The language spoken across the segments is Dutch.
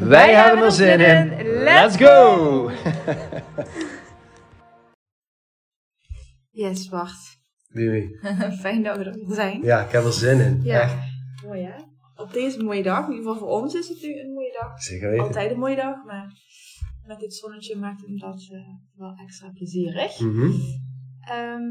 Wij, hebben er zin in. Let's go! Yes, Bart. Fijn dat we er zijn. Ja, ik heb er zin in. Ja. Echt. Mooi hè? Op deze mooie dag, in ieder geval voor ons is het nu een mooie dag. Zeker weten. Altijd een mooie dag, maar met dit zonnetje maakt het dat eh, wel extra plezierig. Mhm. Ehm,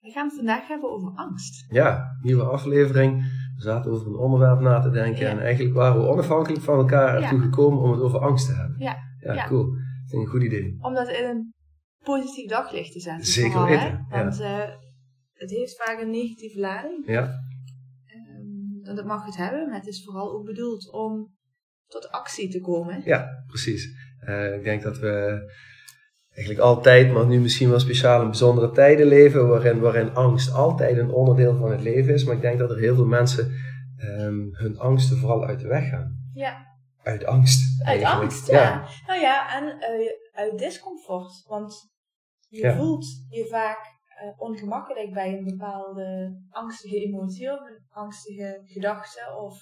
we gaan het vandaag hebben over angst. Ja, nieuwe aflevering. We zaten over een onderwerp na te denken en eigenlijk waren we onafhankelijk van elkaar ertoe gekomen om het over angst te hebben. Ja. Ja, cool. Dat vind ik een goed idee. Om dat in een positief daglicht te zetten. Zeker vooral, weten, Hè? ja. Want eh, het heeft vaak een negatieve lading. Ja, Ehm, en dat mag het hebben, maar het is vooral ook bedoeld om tot actie te komen. ja precies. Eh, ik denk dat we eigenlijk altijd, maar nu misschien wel speciaal in bijzondere tijden leven, waarin, waarin angst altijd een onderdeel van het leven is. Maar ik denk dat er heel veel mensen ehm, hun angsten vooral uit de weg gaan. Ja, Uit angst. uit eigenlijk. angst, ja. Nou ja, en eh, uit discomfort. Want je Ja. voelt je vaak eh, ongemakkelijk bij een bepaalde angstige emotie of een angstige gedachte of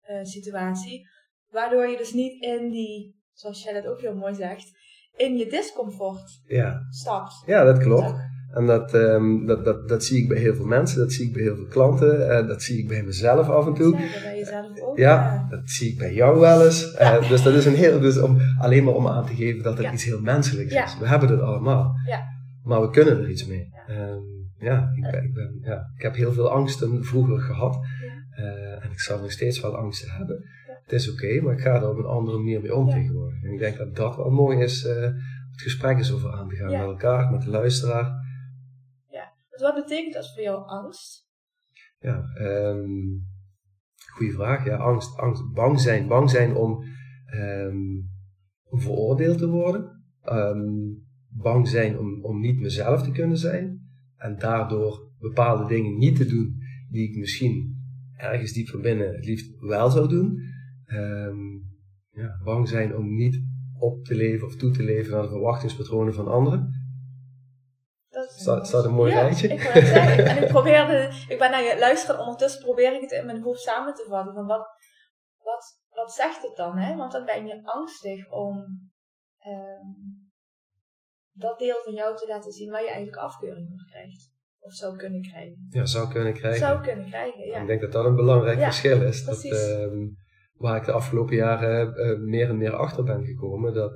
eh, situatie. Waardoor je dus niet in die, zoals jij dat ook heel mooi zegt, in je discomfort Ja. stapt. ja, dat klopt. En dat, ehm, dat, dat, dat zie ik bij heel veel mensen, dat zie ik bij heel veel klanten, eh, dat zie ik bij mezelf af en toe. Ja, bij jezelf ook. Ja, dat zie ik bij jou wel eens. Eh, dus dat is een heel, dus om, alleen maar om aan te geven dat het Ja. iets heel menselijks is. We hebben het allemaal. Ja. Maar we kunnen er iets mee. Ja. Ehm, ja, ik, ben, ik, ben, ja, ik heb heel veel angsten vroeger gehad. Eh, en ik zal nog steeds wel angsten hebben. Ja. Het is oké, maar ik ga er op een andere manier mee om Ja. tegenwoordig. En ik denk dat dat wel mooi is, eh, het gesprek is over aan te gaan Ja. met elkaar, met de luisteraar. Dus wat betekent dat voor jou angst? Ja, ehm goede vraag. Ja, angst, angst, bang zijn. Bang zijn om, ehm, veroordeeld te worden. Ehm, bang zijn om, om niet mezelf te kunnen zijn. En daardoor bepaalde dingen niet te doen die ik misschien ergens diep van binnen het liefst wel zou doen. Ehm, ja, bang zijn om niet op te leven of toe te leven aan de verwachtingspatronen van anderen. Dat is Staat, staat een mooi ja, rijtje. Ik zeggen. En ik probeerde, ik ben naar je luisteren en ondertussen probeer ik het in mijn hoofd samen te vatten. Van wat, wat, wat zegt het dan? Hè? Want dan ben je angstig om ehm, dat deel van jou te laten zien waar je eigenlijk afkeuring voor krijgt. Of zou kunnen krijgen. Ja, zou kunnen krijgen. Zou kunnen krijgen, ja. Ik denk dat dat een belangrijk Ja, verschil is. Dat, precies. Waar ik de afgelopen jaren eh, meer en meer achter ben gekomen. Dat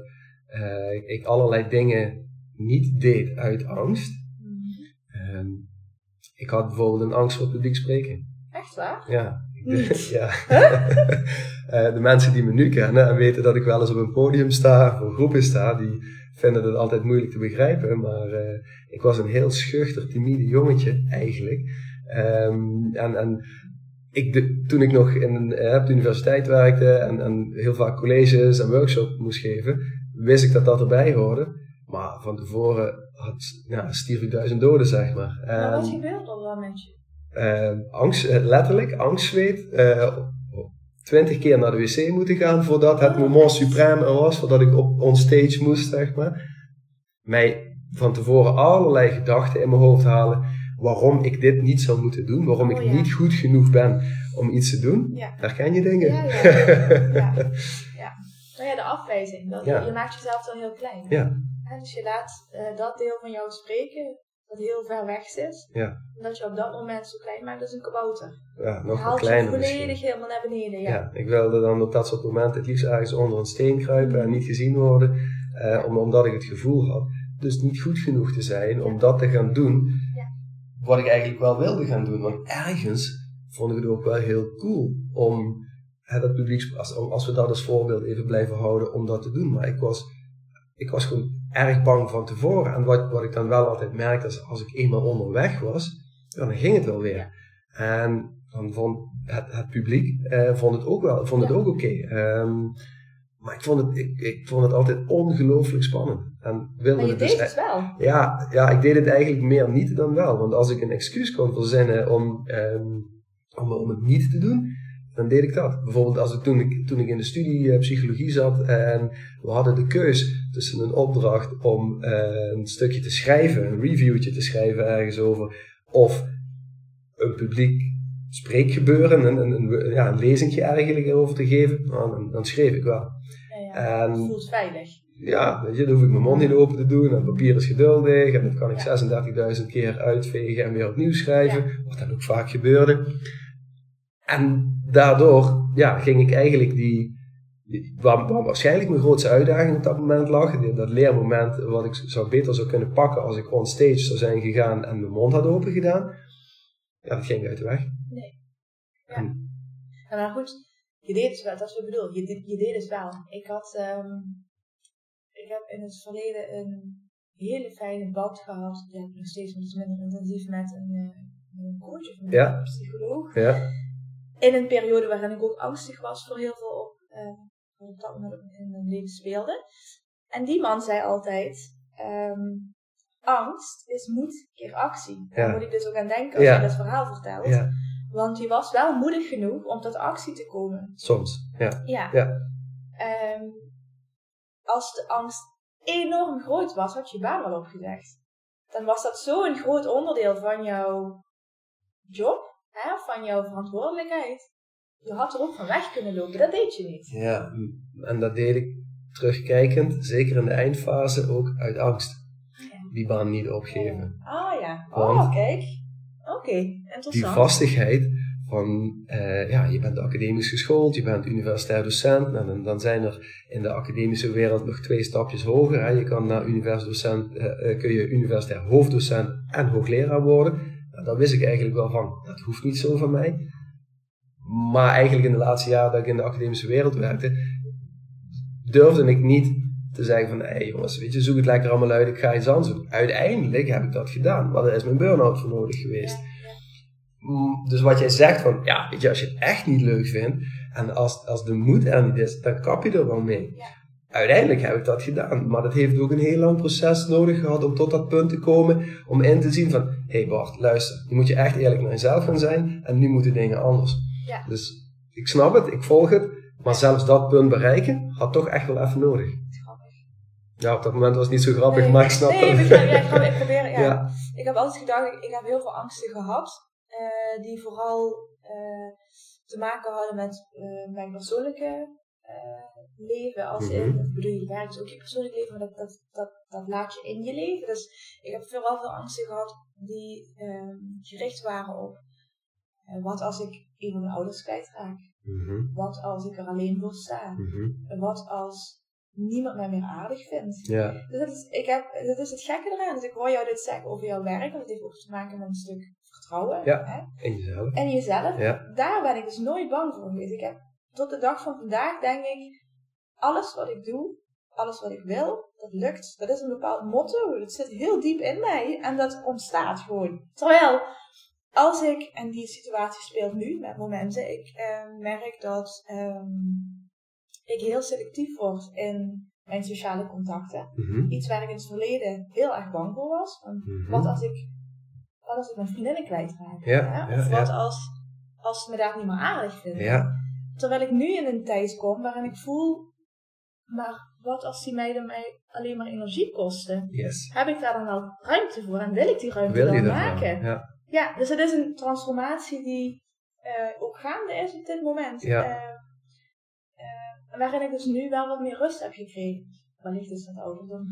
eh, ik allerlei dingen niet deed uit angst. Mhm. Ehm, ik had bijvoorbeeld een angst voor publiek spreken. Echt waar? Ja. Niet? ja. Eh, de mensen die me nu kennen en weten dat ik wel eens op een podium sta, voor groepen sta, die vinden het altijd moeilijk te begrijpen. Maar ik was een heel schuchter, timide jongetje eigenlijk. Ehm, en, en ik, de, toen ik nog in eh, op de universiteit werkte en, en heel vaak colleges en workshops moest geven, wist ik dat dat erbij hoorde. Maar van tevoren had, stierf ik duizend doden, zeg maar. Maar wat En, gebeurt er dan met je? eh, angst, letterlijk, angstzweet. eh, twintig keer naar de wc moeten gaan voordat het moment suprême er was, voordat ik op onstage moest, zeg maar. Mij van tevoren allerlei gedachten in mijn hoofd halen waarom ik dit niet zou moeten doen, waarom ik Oh, ja. niet goed genoeg ben om iets te doen. Ja. Herken je dingen? Ja, ja, ja. ja. Nou ja, de afwijzing. Dat. Je maakt jezelf dan heel klein. Ja. En dus je laat eh, dat deel van jou spreken, dat heel ver weg zit. Ja. En dat je op dat moment zo klein maakt als een kabouter. Ja, nog haalt je kleiner volledig misschien. helemaal naar beneden. Ja. Ja, ik wilde dan op dat soort momenten het liefst ergens onder een steen kruipen en niet gezien worden, eh, om, omdat ik het gevoel had dus niet goed genoeg te zijn om dat te gaan doen. Wat ik eigenlijk wel wilde gaan doen. Want ergens vond ik het ook wel heel cool om hè, dat publiek, als, als we dat als voorbeeld even blijven houden, om dat te doen. Maar ik was, ik was gewoon erg bang van tevoren. En wat, wat ik dan wel altijd merkte, is als ik eenmaal onderweg was, ja, dan ging het wel weer. En dan vond, het, het publiek uh, vond het ook wel, vond het ook oké. Okay. Um, maar ik vond het, ik, ik vond het altijd ongelooflijk spannend. En wilde maar je het deed dus, het wel. Ja, ja, ik deed het eigenlijk meer niet dan wel. Want als ik een excuus kon verzinnen om, um, om, om het niet te doen, dan deed ik dat. Bijvoorbeeld als ik, toen, ik, toen ik in de studie uh, psychologie zat en we hadden de keus tussen een opdracht om uh, een stukje te schrijven, een reviewtje te schrijven ergens over, of een publiek spreekgebeuren, een, een, een, ja, een lezingje eigenlijk over te geven, dan, dan schreef ik wel. Ja, ja. En, het voelt veilig. Ja, weet je, dan hoef ik mijn mond niet open te doen. En papier is geduldig. En dat kan ik 36.000 keer uitvegen en weer opnieuw schrijven. Wat dan ook vaak gebeurde. En daardoor ja, ging ik eigenlijk die, waar, waar, waarschijnlijk mijn grootste uitdaging op dat moment lag, dat leermoment wat ik zou beter zou kunnen pakken als ik on stage zou zijn gegaan en mijn mond had open gedaan, ja, dat ging uit de weg. Ja. En, maar goed, je deed het wel, dat is wat ik bedoel, je, je deed het wel. Ik had, um, ik heb in het verleden een hele fijne band gehad, die heb ik nog steeds, minder intensief met een, uh, een coach of een ja. psycholoog. Ja in een periode waarin ik ook angstig was voor heel veel op, uh, op dat moment in mijn leven speelde. En die man zei altijd, um, angst is moed keer actie. Daar moet ik dus ook aan denken als je dat verhaal vertelt. Want je was wel moedig genoeg om tot actie te komen. Soms, ja. Ja. ja. Um, als de angst enorm groot was, had je baan wel opgezegd. Dan was dat zo'n groot onderdeel van jouw job hè, van jouw verantwoordelijkheid. Je had er ook van weg kunnen lopen, dat deed je niet. Ja, en dat deed ik terugkijkend, zeker in de eindfase, ook uit angst. Ja. Die baan niet opgeven. Ah ja, oh kijk. Die vastigheid van, uh, ja, je bent academisch geschoold, je bent universitair docent. Nou, dan, zijn er in de academische wereld nog twee stapjes hoger. Hè. Je kan naar universitair docent, uh, kun je universitair hoofddocent en hoogleraar worden. Nou, daar wist ik eigenlijk wel van, dat hoeft niet zo van mij. Maar eigenlijk in de laatste jaren dat ik in de academische wereld werkte, durfde ik niet te zeggen van, hé jongens, weet je, zoek het lekker allemaal uit, ik ga iets anders doen. Uiteindelijk heb ik dat gedaan, maar daar is mijn burn-out voor nodig geweest. Dus wat jij zegt van, ja, weet je, als je het echt niet leuk vindt, en als, als de moed er niet is, dan kap je er wel mee uiteindelijk heb ik dat gedaan. Maar dat heeft ook een heel lang proces nodig gehad om tot dat punt te komen. Om in te zien van, hé hey Bart, luister. Nu moet je echt eerlijk naar jezelf gaan zijn. En nu moeten dingen anders. Ja. Dus ik snap het, ik volg het. Maar zelfs dat punt bereiken had toch echt wel even nodig. Grappig. Ja, op dat moment was het niet zo grappig, maar ik snap nee, het. Nee, ja, ik, ik probeer, ja. ja. Ik heb altijd gedacht, ik, ik heb heel veel angsten gehad. Uh, die vooral uh, te maken hadden met uh, mijn persoonlijke leven als in, mm -hmm. bedoel je werk is ook je persoonlijk leven, maar dat, dat, dat, dat laat je in je leven. Dus ik heb vooral veel angsten gehad die um, gericht waren op wat als ik een van mijn ouders kwijtraak? Mm -hmm. Wat als ik er alleen voor sta? Mm -hmm. Wat als niemand mij meer aardig vindt? Ja. Dus dat is, ik heb, dat is het gekke eraan. Dus ik hoor jou dit zeggen over jouw werk, want het heeft ook te maken met een stuk vertrouwen. Ja, hè? en jezelf. En jezelf. Ja. Daar ben ik dus nooit bang voor geweest. Ik heb tot de dag van vandaag denk ik, alles wat ik doe, alles wat ik wil, dat lukt. Dat is een bepaald motto. Dat zit heel diep in mij en dat ontstaat gewoon. Terwijl, als ik, en die situatie speelt nu met momenten, ik eh, merk dat um, ik heel selectief word in mijn sociale contacten. Mm -hmm. Iets waar ik in het verleden heel erg bang voor was. Want mm -hmm. Wat als ik, wat als ik mijn vriendinnen kwijtraak? Ja, Of wat als, als ze me daar niet meer aardig vinden? Ja. Terwijl ik nu in een tijd kom waarin ik voel, maar wat als die meiden mij alleen maar energie kosten? Yes. Heb ik daar dan wel ruimte voor en wil ik die ruimte Wil dan maken? Ja. Ja, dus het is een transformatie die uh, ook gaande is op dit moment. Ja. Uh, uh, waarin ik dus nu wel wat meer rust heb gekregen. Wellicht is dat ouderdom,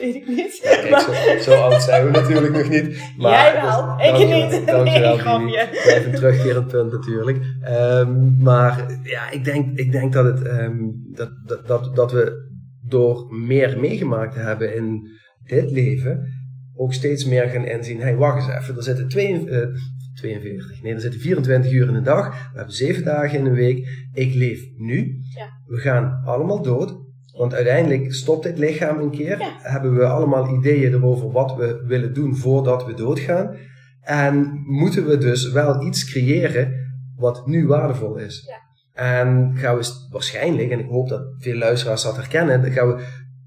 weet ik niet. Ja, kijk, zo, zo, oud zijn we natuurlijk nog niet. Maar Jij wel, dus, ik niet. Dankjewel, nee, grapje. Blijf een terugkerend punt natuurlijk. Um, maar ja, ik denk, ik denk dat, het, um, dat, dat, dat, dat we door meer meegemaakt te hebben in dit leven, ook steeds meer gaan inzien. Hé, hey, wacht eens even, er zitten twee, uh, 42, nee, er zitten 24 uur in een dag. We hebben 7 dagen in een week. Ik leef nu. Ja. We gaan allemaal dood. Want uiteindelijk stopt dit lichaam een keer. Ja. Hebben we allemaal ideeën erover wat we willen doen voordat we doodgaan. En moeten we dus wel iets creëren wat nu waardevol is. Ja. En gaan we waarschijnlijk, en ik hoop dat veel luisteraars dat herkennen, dan gaan we,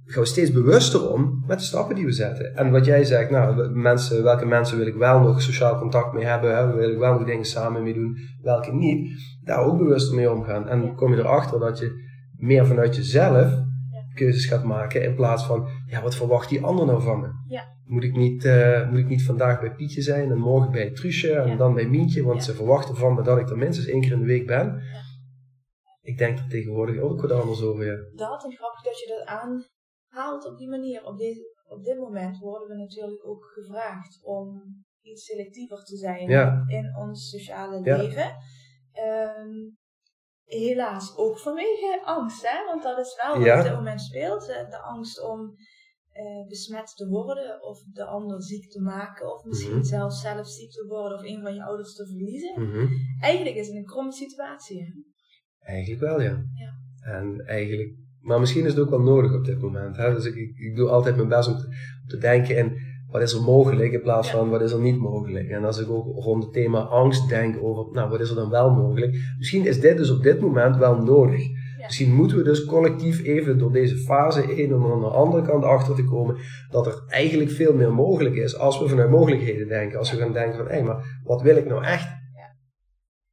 gaan we steeds bewuster om met de stappen die we zetten. En wat jij zegt, nou, mensen, welke mensen wil ik wel nog sociaal contact mee hebben, hè, wil ik wel nog dingen samen mee doen, welke niet, daar ook bewuster mee omgaan. En Ja. kom je erachter dat je meer vanuit jezelf. Keuzes gaat maken in plaats van, ja, wat verwacht die ander nou van me? Ja. Moet ik, niet, eh, moet ik niet vandaag bij Pietje zijn en morgen bij Truusje en Ja. dan bij Mientje, want Ja. ze verwachten van me dat ik er minstens één keer in de week ben. Ik denk er tegenwoordig ook wat anders over, ja. Dat en grappig dat je dat aanhaalt op die manier. Op, deze, op dit moment worden we natuurlijk ook gevraagd om iets selectiever te zijn in ons sociale leven. Ehm, helaas ook vanwege angst, hè? want dat is wel wat Ja. op dit moment speelt. hè. De angst om eh, besmet te worden of de ander ziek te maken of misschien Mhm. zelfs zelf ziek te worden of een van je ouders te verliezen. Mhm. Eigenlijk is het een kromme situatie. Hè? Eigenlijk wel, ja. Ja. En eigenlijk, maar misschien is het ook wel nodig op dit moment. Hè? Dus ik, ik, ik doe altijd mijn best om te, om te denken in wat is er mogelijk in plaats van wat is er niet mogelijk. En als ik ook rond het thema angst denk over, nou wat is er dan wel mogelijk. Misschien is dit dus op dit moment wel nodig. Ja. Misschien moeten we dus collectief even door deze fase heen om aan de andere kant achter te komen dat er eigenlijk veel meer mogelijk is als we vanuit mogelijkheden denken. Als we gaan denken van, hé, maar wat wil ik nou echt?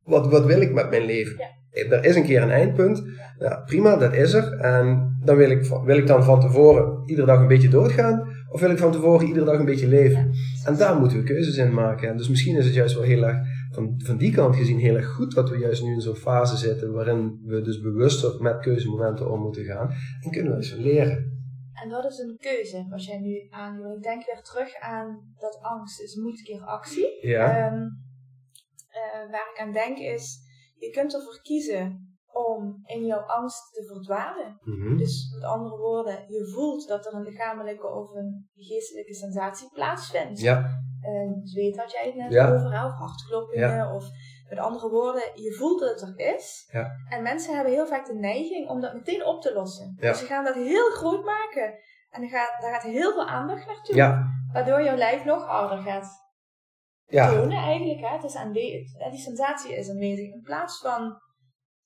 Wat, wat wil ik met mijn leven? Ja. Er is een keer een eindpunt. Ja, prima, dat is er. En dan wil ik, wil ik dan van tevoren iedere dag een beetje doodgaan? Of wil ik van tevoren iedere dag een beetje leven? En daar moeten we keuzes in maken. En dus misschien is het juist wel heel erg, van, van die kant gezien, heel erg goed dat we juist nu in zo'n fase zitten waarin we dus bewuster met keuzemomenten om moeten gaan. En kunnen we eens van leren. En dat is een keuze, wat jij nu aangeeft. Ik denk weer terug aan dat angst is moed keer actie. Ja, Ehm, eh, waar ik aan denk is, je kunt ervoor kiezen om in jouw angst te verdwalen. Mhm. Dus met andere woorden, je voelt dat er een lichamelijke of een geestelijke sensatie plaatsvindt. ja, zweet had jij het net Ja. over, of hartkloppingen. Of met andere woorden, je voelt dat het er is. Ja. En mensen hebben heel vaak de neiging om dat meteen op te lossen. Dus ze gaan dat heel groot maken. En er gaat, daar gaat heel veel aandacht naartoe. ja, Waardoor jouw lijf nog harder gaat ja, tonen eigenlijk. Hè. Het is hè, die sensatie is aanwezig. In plaats van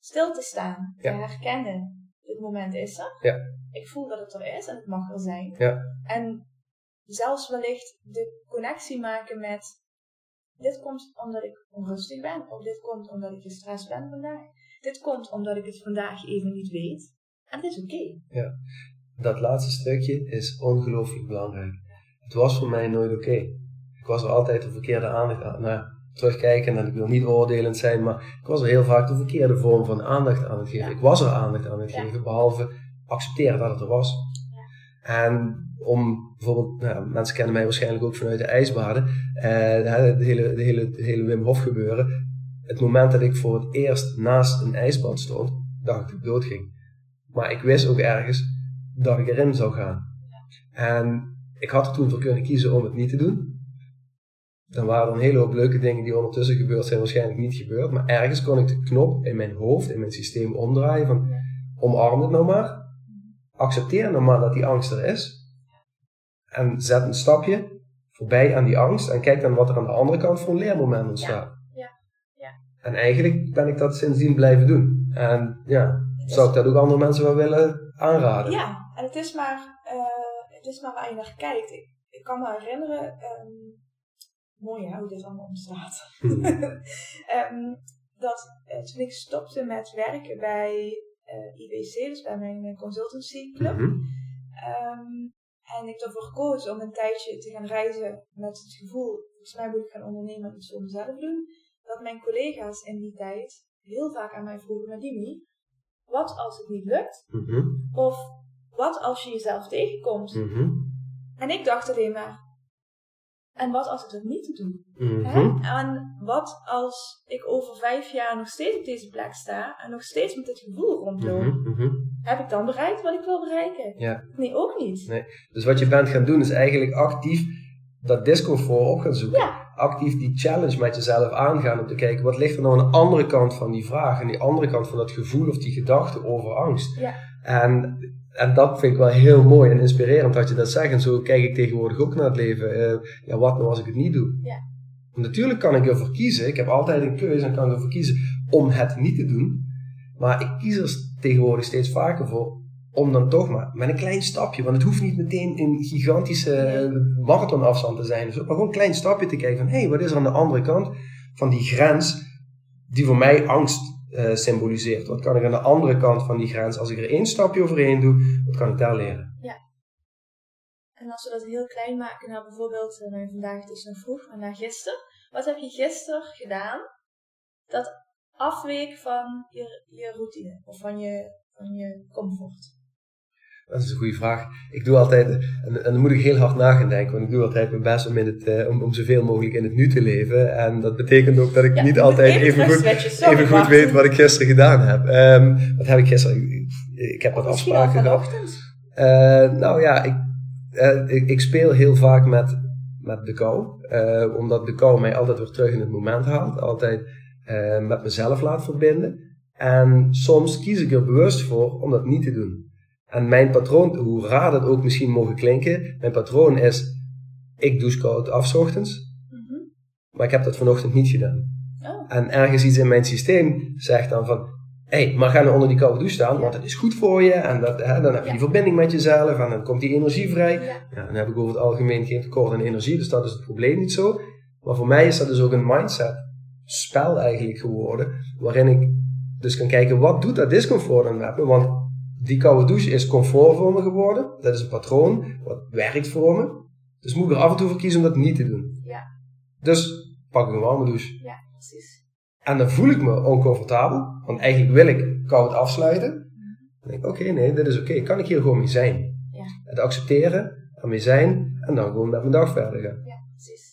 stil te staan, te Ja. herkennen. Dit moment is er. Ja. Ik voel dat het er is en het mag er zijn. Ja. En zelfs wellicht de connectie maken met dit komt omdat ik onrustig ben. Of dit komt omdat ik gestrest ben vandaag. Dit komt omdat ik het vandaag even niet weet. En het is oké. dat laatste stukje is ongelooflijk belangrijk. Het was voor mij nooit oké. Ik was er altijd de verkeerde aandacht aan. Nou, ja, terugkijken en ik wil niet oordelend zijn, maar ik was er heel vaak de verkeerde vorm van aandacht aan het geven. Ja. Ik was er aandacht aan het geven, behalve accepteren dat het er was. En om bijvoorbeeld, nou, mensen kennen mij waarschijnlijk ook vanuit de ijsbaden, eh, de, hele, de, hele, de hele Wim Hof gebeuren. Het moment dat ik voor het eerst naast een ijsbad stond, dacht ik dat ik dood ging. Maar ik wist ook ergens dat ik erin zou gaan. En ik had er toen voor kunnen kiezen om het niet te doen. Dan waren er een hele hoop leuke dingen die ondertussen gebeurd zijn, waarschijnlijk niet gebeurd. Maar ergens kon ik de knop in mijn hoofd, in mijn systeem omdraaien van omarm het nou maar. Accepteer nou maar dat die angst er is. En zet een stapje voorbij aan die angst en kijk dan wat er aan de andere kant voor een leermoment ontstaat. Ja, ja. En eigenlijk ben ik dat sindsdien blijven doen. En ja, zou ik dat ook andere mensen wel willen aanraden. Ja, en het is maar, eh, het is maar waar je naar kijkt. Ik, ik kan me herinneren, ehm, mooi hè, hoe dit allemaal ontstaat. Hmm. Ehm, dat eh, toen ik stopte met werken bij eh, IWC, dus bij mijn eh, consultancy club, Mhm. ehm, en ik ervoor koos om een tijdje te gaan reizen met het gevoel, volgens mij moet ik gaan ondernemen en iets voor mezelf doen, dat mijn collega's in die tijd heel vaak aan mij vroegen, maar Dimi, wat als het niet lukt? Mhm. Of wat als je jezelf tegenkomt? Mhm. En ik dacht alleen maar, en wat als ik dat niet doe? Mhm. En wat als ik over vijf jaar nog steeds op deze plek sta en nog steeds met dit gevoel rondloop? Mhm. Mhm. Heb ik dan bereikt wat ik wil bereiken? Ja. Nee, ook niet. Nee. Dus wat je bent gaan doen is eigenlijk actief dat discomfort op gaan zoeken. Ja. Actief die challenge met jezelf aangaan om te kijken wat ligt er nou aan de andere kant van die vraag. Aan die andere kant van dat gevoel of die gedachte over angst. Ja. En, en dat vind ik wel heel mooi en inspirerend dat je dat zegt. En zo kijk ik tegenwoordig ook naar het leven. Eh, ja, wat nou als ik het niet doe? Ja. Natuurlijk kan ik ervoor kiezen. Ik heb altijd een keuze en kan ik ervoor kiezen om het niet te doen. Maar ik kies er tegenwoordig steeds vaker voor om dan toch maar met een klein stapje, want het hoeft niet meteen een gigantische marathonafstand te zijn, maar gewoon een klein stapje te kijken van hé, hey, wat is er aan de andere kant van die grens die voor mij angst uh, symboliseert? Wat kan ik aan de andere kant van die grens, als ik er één stapje overheen doe, wat kan ik daar leren? Ja. En als we dat heel klein maken, nou bijvoorbeeld, uh, vandaag is nog vroeg, maar naar gisteren. Wat heb je gisteren gedaan dat afweek van je, je routine of van je, van je comfort? Dat is een goede vraag. Ik doe altijd, en, en dan moet ik heel hard na gaan denken, want ik doe altijd mijn best om, in het, uh, om, om zoveel mogelijk in het nu te leven. En dat betekent ook dat ik niet altijd even, goed, even goed weet wat ik gisteren gedaan heb. Um, wat heb ik gisteren? Ik, ik heb wat afspraken gehad. Uh, nou ja, ik, uh, ik, ik, speel heel vaak met, met de kou. omdat de kou mij altijd weer terug in het moment haalt. Altijd met mezelf laat verbinden. En soms kies ik er bewust voor om dat niet te doen. En mijn patroon, hoe raar dat ook misschien mogen klinken, mijn patroon is, ik douche koud af ochtends, mhm. maar ik heb dat vanochtend niet gedaan. Oh. En ergens iets in mijn systeem zegt dan van, hé, hey, maar ga nou onder die koude douche staan, want het is goed voor je. En dat, hè, dan heb je die verbinding met jezelf en dan komt die energie vrij. Ja. dan heb ik over het algemeen geen tekort aan energie, dus dat is het probleem niet zo. Maar voor mij is dat dus ook een mindset spel eigenlijk geworden, waarin ik dus kan kijken, wat doet dat discomfort dan met me? Want die koude douche is comfort voor me geworden. Dat is een patroon wat werkt voor me. Dus moet ik er af en toe voor kiezen om dat niet te doen. Ja. Dus pak ik een warme douche. Ja, precies. En dan voel ik me oncomfortabel, want eigenlijk wil ik koud afsluiten. Dan denk ik, oké, nee, dit is oké. Kan ik hier gewoon mee zijn? Ja. Het accepteren, ermee zijn en dan gewoon met mijn dag verder gaan. Ja, precies.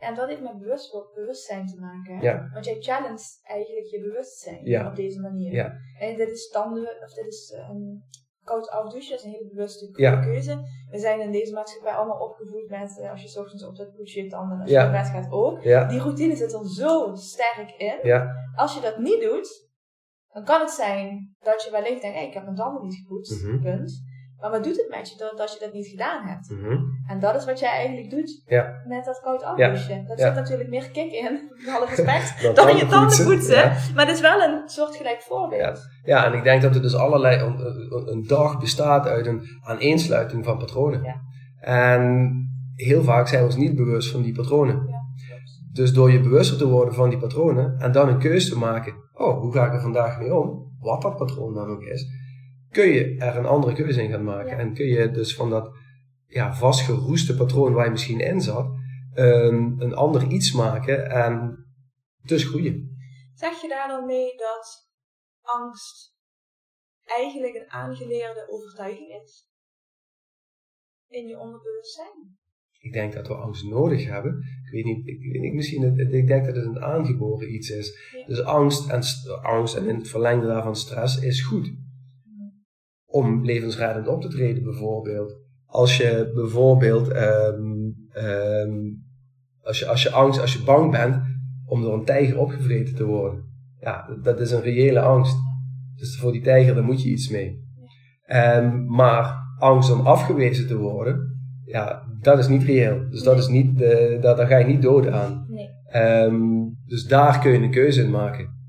En dat heeft met bewust, bewustzijn te maken. Ja. Want jij challenge eigenlijk je bewustzijn ja. op deze manier. Ja. En dit is tanden, of dit is um, koud afdouchen, dat is een hele bewuste keuze. We zijn in deze maatschappij allemaal opgevoed met, uh, als je s ochtends op dat poesje je tanden, als je naar bed gaat ook. Die routine zit er zo sterk in. Als je dat niet doet, dan kan het zijn dat je wellicht denkt, hey, ik heb mijn tanden niet gepoetst, mm -hmm. punt. Maar wat doet het met je dat, als je dat niet gedaan hebt? Mm -hmm. En dat is wat jij eigenlijk doet ja. met dat koud afdouchen. Ja. Dat zit natuurlijk meer kick in, met alle respect, dan, dan je tanden poetsen. Maar het is wel een soortgelijk voorbeeld. Ja. en ik denk dat er dus allerlei, een, een dag bestaat uit een aaneensluiting van patronen. En heel vaak zijn we ons niet bewust van die patronen. Dus door je bewuster te worden van die patronen en dan een keuze te maken, oh, hoe ga ik er vandaag mee om? Wat dat patroon dan ook is kun je er een andere keuze in gaan maken. En kun je dus van dat ja, vastgeroeste patroon waar je misschien in zat, een, een ander iets maken en dus groeien. Zeg je daar dan mee dat angst eigenlijk een aangeleerde overtuiging is? In je onderbewustzijn? Ik denk dat we angst nodig hebben. Ik weet niet, ik, weet niet misschien, ik denk dat het een aangeboren iets is. Dus angst en, angst en in het verlengde daarvan stress is goed om levensreddend op te treden, bijvoorbeeld. Als je bijvoorbeeld, um, um, als, je, als je angst, als je bang bent om door een tijger opgevreten te worden, ja, dat is een reële angst. Dus voor die tijger, daar moet je iets mee. Um, maar angst om afgewezen te worden, ja, dat is niet reëel. Dus dat is niet, dat, daar ga je niet dood aan. Nee. dus daar kun je een keuze in maken.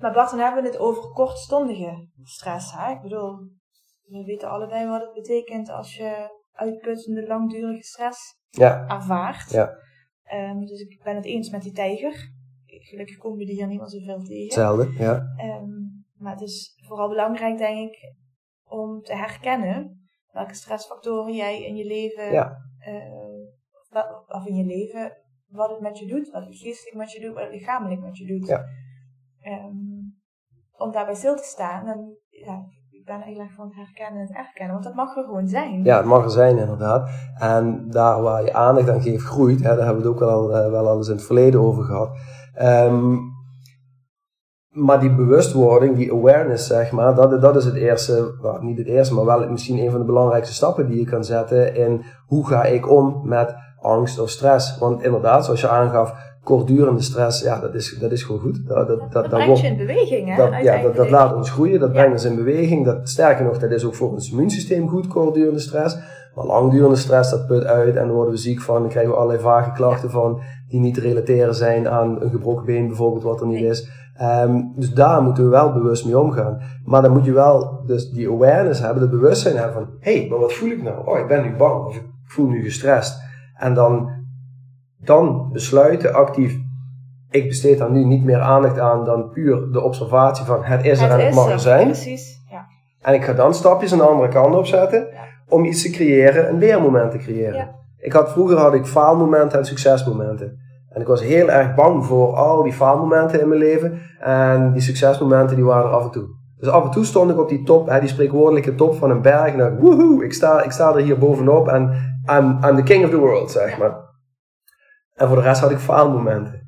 Maar Bart, dan hebben we het over kortstondige stress. Hè? Ik bedoel, we weten allebei wat het betekent als je uitputtende, langdurige stress ja. ervaart. Ja. Um, dus ik ben het eens met die tijger. Gelukkig komen we die hier niet meer zoveel tegen. Hetzelfde, ja. Um, maar het is vooral belangrijk, denk ik, om te herkennen welke stressfactoren jij in je leven, ja. uh, of in je leven, wat het met je doet, wat het geestelijk met je doet, wat het lichamelijk met je doet. Ja. Um, om daarbij stil te staan. En ja, ik ben heel erg van herkennen en het erkennen, want dat mag er gewoon zijn. Ja, het mag er zijn inderdaad. En daar waar je aandacht aan geeft, groeit. Hè, daar hebben we het ook wel uh, wel eens in het verleden over gehad. Um, maar die bewustwording, die awareness, zeg maar, dat, dat is het eerste, niet het eerste, maar wel misschien een van de belangrijkste stappen die je kan zetten in hoe ga ik om met angst of stress. Want inderdaad, zoals je aangaf, kortdurende stress, ja, dat is, dat is gewoon goed. Dat, dat, dat, dat brengt je in beweging, hè? Dat, ja, dat, dat laat ons groeien, dat brengt ons in beweging. Dat, sterker nog, dat is ook voor ons immuunsysteem goed, kortdurende stress. Maar langdurende stress, dat put uit en daar worden we ziek van. Dan krijgen we allerlei vage klachten van, die niet te relateren zijn aan een gebroken been bijvoorbeeld, wat er niet is. Ehm, dus daar moeten we wel bewust mee omgaan. Maar dan moet je wel dus die awareness hebben, de bewustzijn hebben van, hé, hey, maar wat voel ik nou? Oh, ik ben nu bang of ik voel nu gestrest. En dan, dan besluiten actief, ik besteed daar nu niet meer aandacht aan dan puur de observatie van het is er en het mag er zijn. Precies, ja. En ik ga dan stapjes aan de andere kant opzetten Ja. om iets te creëren, een leermoment te creëren. Ja. Ik had, vroeger had ik faalmomenten en succesmomenten. En ik was heel erg bang voor al die faalmomenten in mijn leven. En die succesmomenten die waren er af en toe. Dus af en toe stond ik op die top, hè, die spreekwoordelijke top van een berg. En dacht, woehoe, ik sta, ik sta er hier bovenop en I'm, I'm the king of the world, zeg maar. En voor de rest had ik faalmomenten.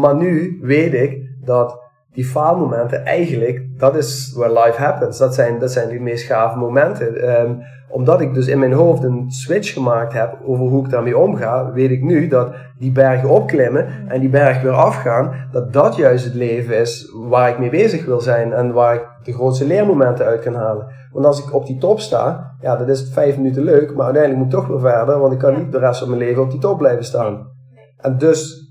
Maar nu weet ik dat die faalmomenten eigenlijk, dat is where life happens. Dat zijn, dat zijn die meest gave momenten. Ehm, omdat ik dus in mijn hoofd een switch gemaakt heb over hoe ik daarmee omga, weet ik nu dat die bergen opklimmen en die berg weer afgaan, dat dat juist het leven is waar ik mee bezig wil zijn en waar ik de grootste leermomenten uit kan halen. Want als ik op die top sta, ja, dat is vijf minuten leuk, maar uiteindelijk moet ik toch weer verder, want ik kan niet de rest van mijn leven op die top blijven staan. En dus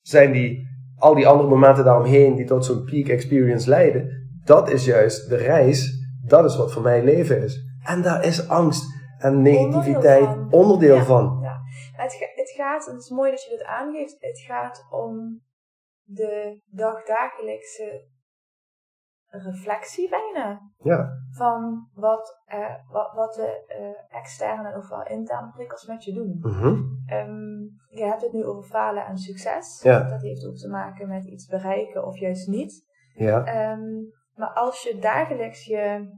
zijn die, al die andere momenten daaromheen die tot zo'n peak experience leiden, dat is juist de reis, dat is wat voor mij leven is. En daar is angst en negativiteit van. onderdeel Ja. van. Ja. Het, ga- het gaat, en het is mooi dat je dit aangeeft, het gaat om de dagdagelijkse reflectie bijna. Ja, Van wat, eh, wat, wat de eh, externe en ofwel interne prikkels met je doen. Mhm. Ehm, je hebt het nu over falen en succes. Ja. Dat heeft ook te maken met iets bereiken of juist niet. ja, Ehm, maar als je dagelijks je,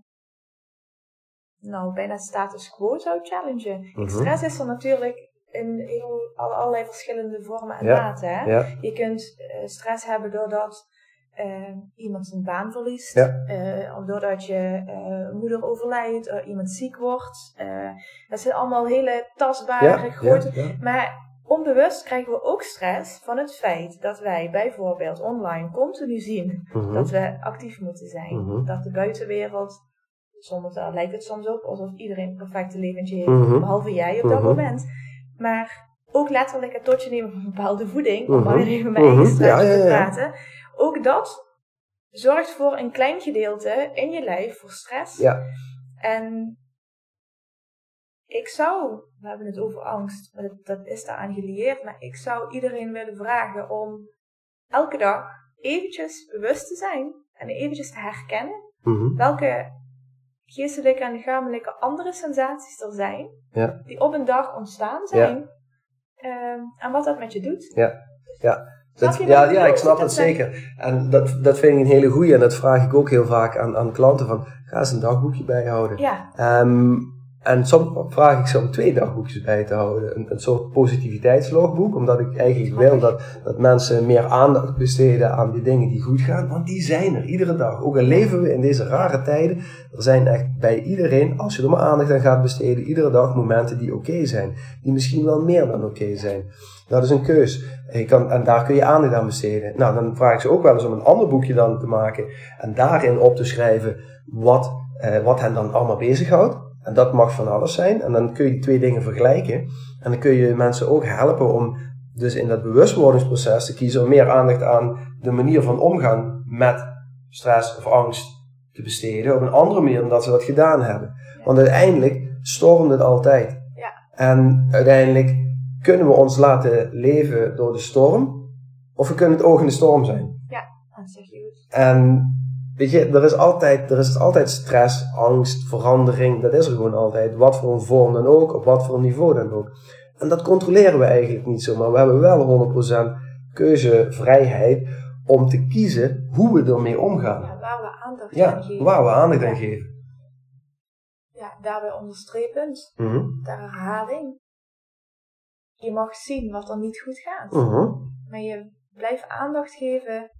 nou, bijna status quo zou challengen. Mhm. Stress is er natuurlijk in heel, alle- allerlei verschillende vormen en maten. Ja, Je kunt eh, stress hebben doordat eh, iemand zijn baan verliest, Ja. eh, of doordat je eh, moeder overlijdt, of iemand ziek wordt. Eh, dat zijn allemaal hele tastbare, ja, grote ja, maar onbewust krijgen we ook stress van het feit dat wij bijvoorbeeld online continu zien Mhm. dat we actief moeten zijn. Mhm. Dat de buitenwereld, soms lijkt het soms op alsof iedereen een perfecte leventje heeft, Mhm. behalve jij op dat moment. Maar ook letterlijk het tot je nemen van bepaalde voeding, om maar even mijn eigen te praten. Ook dat zorgt voor een klein gedeelte in je lijf voor stress. Ja. En ik zou, we hebben het over angst, maar dat, dat is daaraan gelieerd, maar ik zou iedereen willen vragen om elke dag eventjes bewust te zijn en eventjes te herkennen Mhm. welke geestelijke en lichamelijke andere sensaties er zijn, Ja. die op een dag ontstaan zijn, ehm, en wat dat met je doet. Ja. Ja. Dat- ja, ik ja, ik snap Dat zeker. En dat, dat vind ik een hele goeie. En dat vraag ik ook heel vaak aan, aan klanten van, ga eens een dagboekje bijhouden. Ja, Ehm, en soms vraag ik ze om twee dagboekjes bij te houden. Een, een soort positiviteitslogboek. Omdat ik eigenlijk wil dat, dat mensen meer aandacht besteden aan die dingen die goed gaan. Want die zijn er iedere dag. Ook al leven we in deze rare tijden. Er zijn echt bij iedereen, als je er maar aandacht aan gaat besteden, iedere dag momenten die oké zijn. Die misschien wel meer dan oké zijn. Dat is een keus. Je kan, en daar kun je aandacht aan besteden. Nou, dan vraag ik ze ook wel eens om een ander boekje dan te maken. En daarin op te schrijven wat, eh, wat hen dan allemaal bezighoudt. En dat mag van alles zijn. En dan kun je die twee dingen vergelijken. En dan kun je mensen ook helpen om dus in dat bewustwordingsproces te kiezen om meer aandacht aan de manier van omgaan met stress of angst te besteden. Op een andere manier dan dat ze dat gedaan hebben. Want uiteindelijk stormt het altijd. Ja. En uiteindelijk kunnen we ons laten leven door de storm. Of we kunnen het oog in de storm zijn. dat zeg je goed. En weet je, er is altijd, er is altijd stress, angst, verandering. Dat is er gewoon altijd. Wat voor een vorm dan ook, op wat voor een niveau dan ook. En dat controleren we eigenlijk niet zo. Maar we hebben wel 100% keuzevrijheid om te kiezen hoe we ermee omgaan. Ja, waar we aandacht Ja, aan geven. waar we aandacht aan Ja. geven. Ja, daarbij onderstrepend, Mhm, ter herhaling. Je mag zien wat er niet goed gaat. mhm. Maar je blijft aandacht geven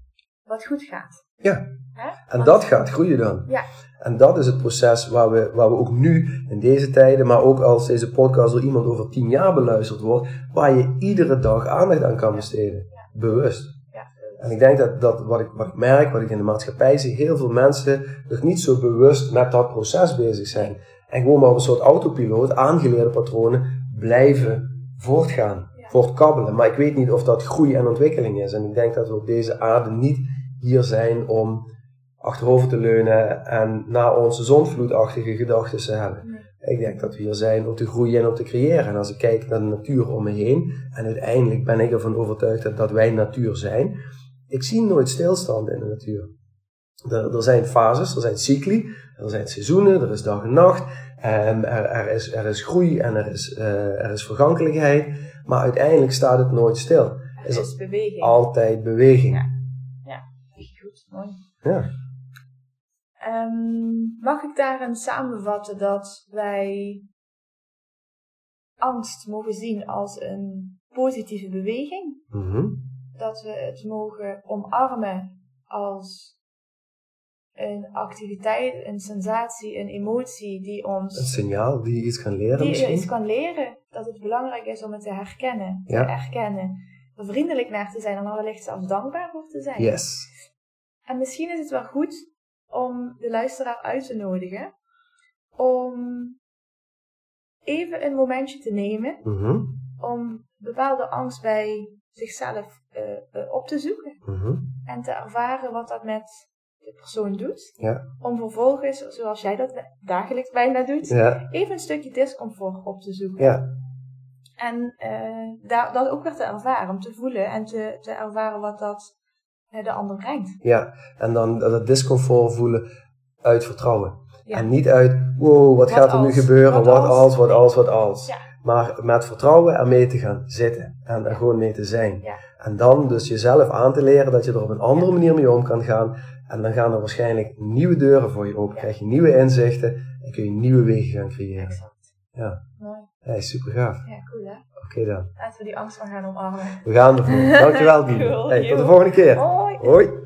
wat goed gaat. Ja. Hè? En dat gaat groeien dan. Ja. En dat is het proces waar we, waar we ook nu in deze tijden, maar ook als deze podcast door iemand over tien jaar beluisterd wordt, waar je iedere dag aandacht aan kan besteden. Bewust. Ja, En ik denk dat, dat wat, ik, wat ik merk, wat ik in de maatschappij zie, heel veel mensen nog niet zo bewust met dat proces bezig zijn. En gewoon maar op een soort autopiloot, aangeleerde patronen, blijven voortgaan, Ja. voortkabbelen. Maar ik weet niet of dat groei en ontwikkeling is. En ik denk dat we op deze aarde niet hier zijn om achterover te leunen en naar onze zondvloedachtige gedachten te hebben. Nee. Ik denk dat we hier zijn om te groeien en om te creëren. En als ik kijk naar de natuur om me heen, en uiteindelijk ben ik ervan overtuigd dat, dat wij natuur zijn, ik zie nooit stilstand in de natuur. Er, er zijn fases, er zijn cycli, er zijn seizoenen, er is dag en nacht, en er, er, is, er is groei en er is, eh, er is vergankelijkheid, maar uiteindelijk staat het nooit stil. Er Is is beweging. Altijd beweging. Ja. Goed, mooi. Ja. Ehm, mag ik daarin samenvatten dat wij angst mogen zien als een positieve beweging? Mhm. Dat we het mogen omarmen als een activiteit, een sensatie, een emotie die Een ons signaal die je iets kan leren die je misschien. iets kan leren. Dat het belangrijk is om het te herkennen, Ja. te erkennen. Er vriendelijk naar te zijn en wellicht zelfs dankbaar voor te zijn. Yes. En misschien is het wel goed om de luisteraar uit te nodigen om even een momentje te nemen Mhm. om bepaalde angst bij zichzelf eh, eh, op te zoeken Mhm. en te ervaren wat dat met de persoon doet. Ja. Om vervolgens, zoals jij dat dagelijks bijna doet, Ja. even een stukje discomfort op te zoeken. Ja. En eh, daar, dat ook weer te ervaren, om te voelen en te, te ervaren wat dat eh, de ander brengt. Ja. En dan dat discomfort voelen uit vertrouwen. En niet uit, wow, wat, Wat gaat er nu gebeuren? Wat Wat, als? als, wat als, wat als. Ja. Maar met vertrouwen ermee te gaan zitten. En er gewoon mee te zijn. Ja. En dan dus jezelf aan te leren dat je er op een andere manier mee om kan gaan. En dan gaan er waarschijnlijk nieuwe deuren voor je open. Ja. Krijg je nieuwe inzichten. En kun je nieuwe wegen gaan creëren. Exact. Ja. Mooi. Hey, super gaaf. Ja, cool hè? Oké dan. Laten we die angst maar gaan omarmen. We gaan ervoor. Dankjewel, Dien. Cool, Hey, tot de volgende keer. Hoi! Hoi.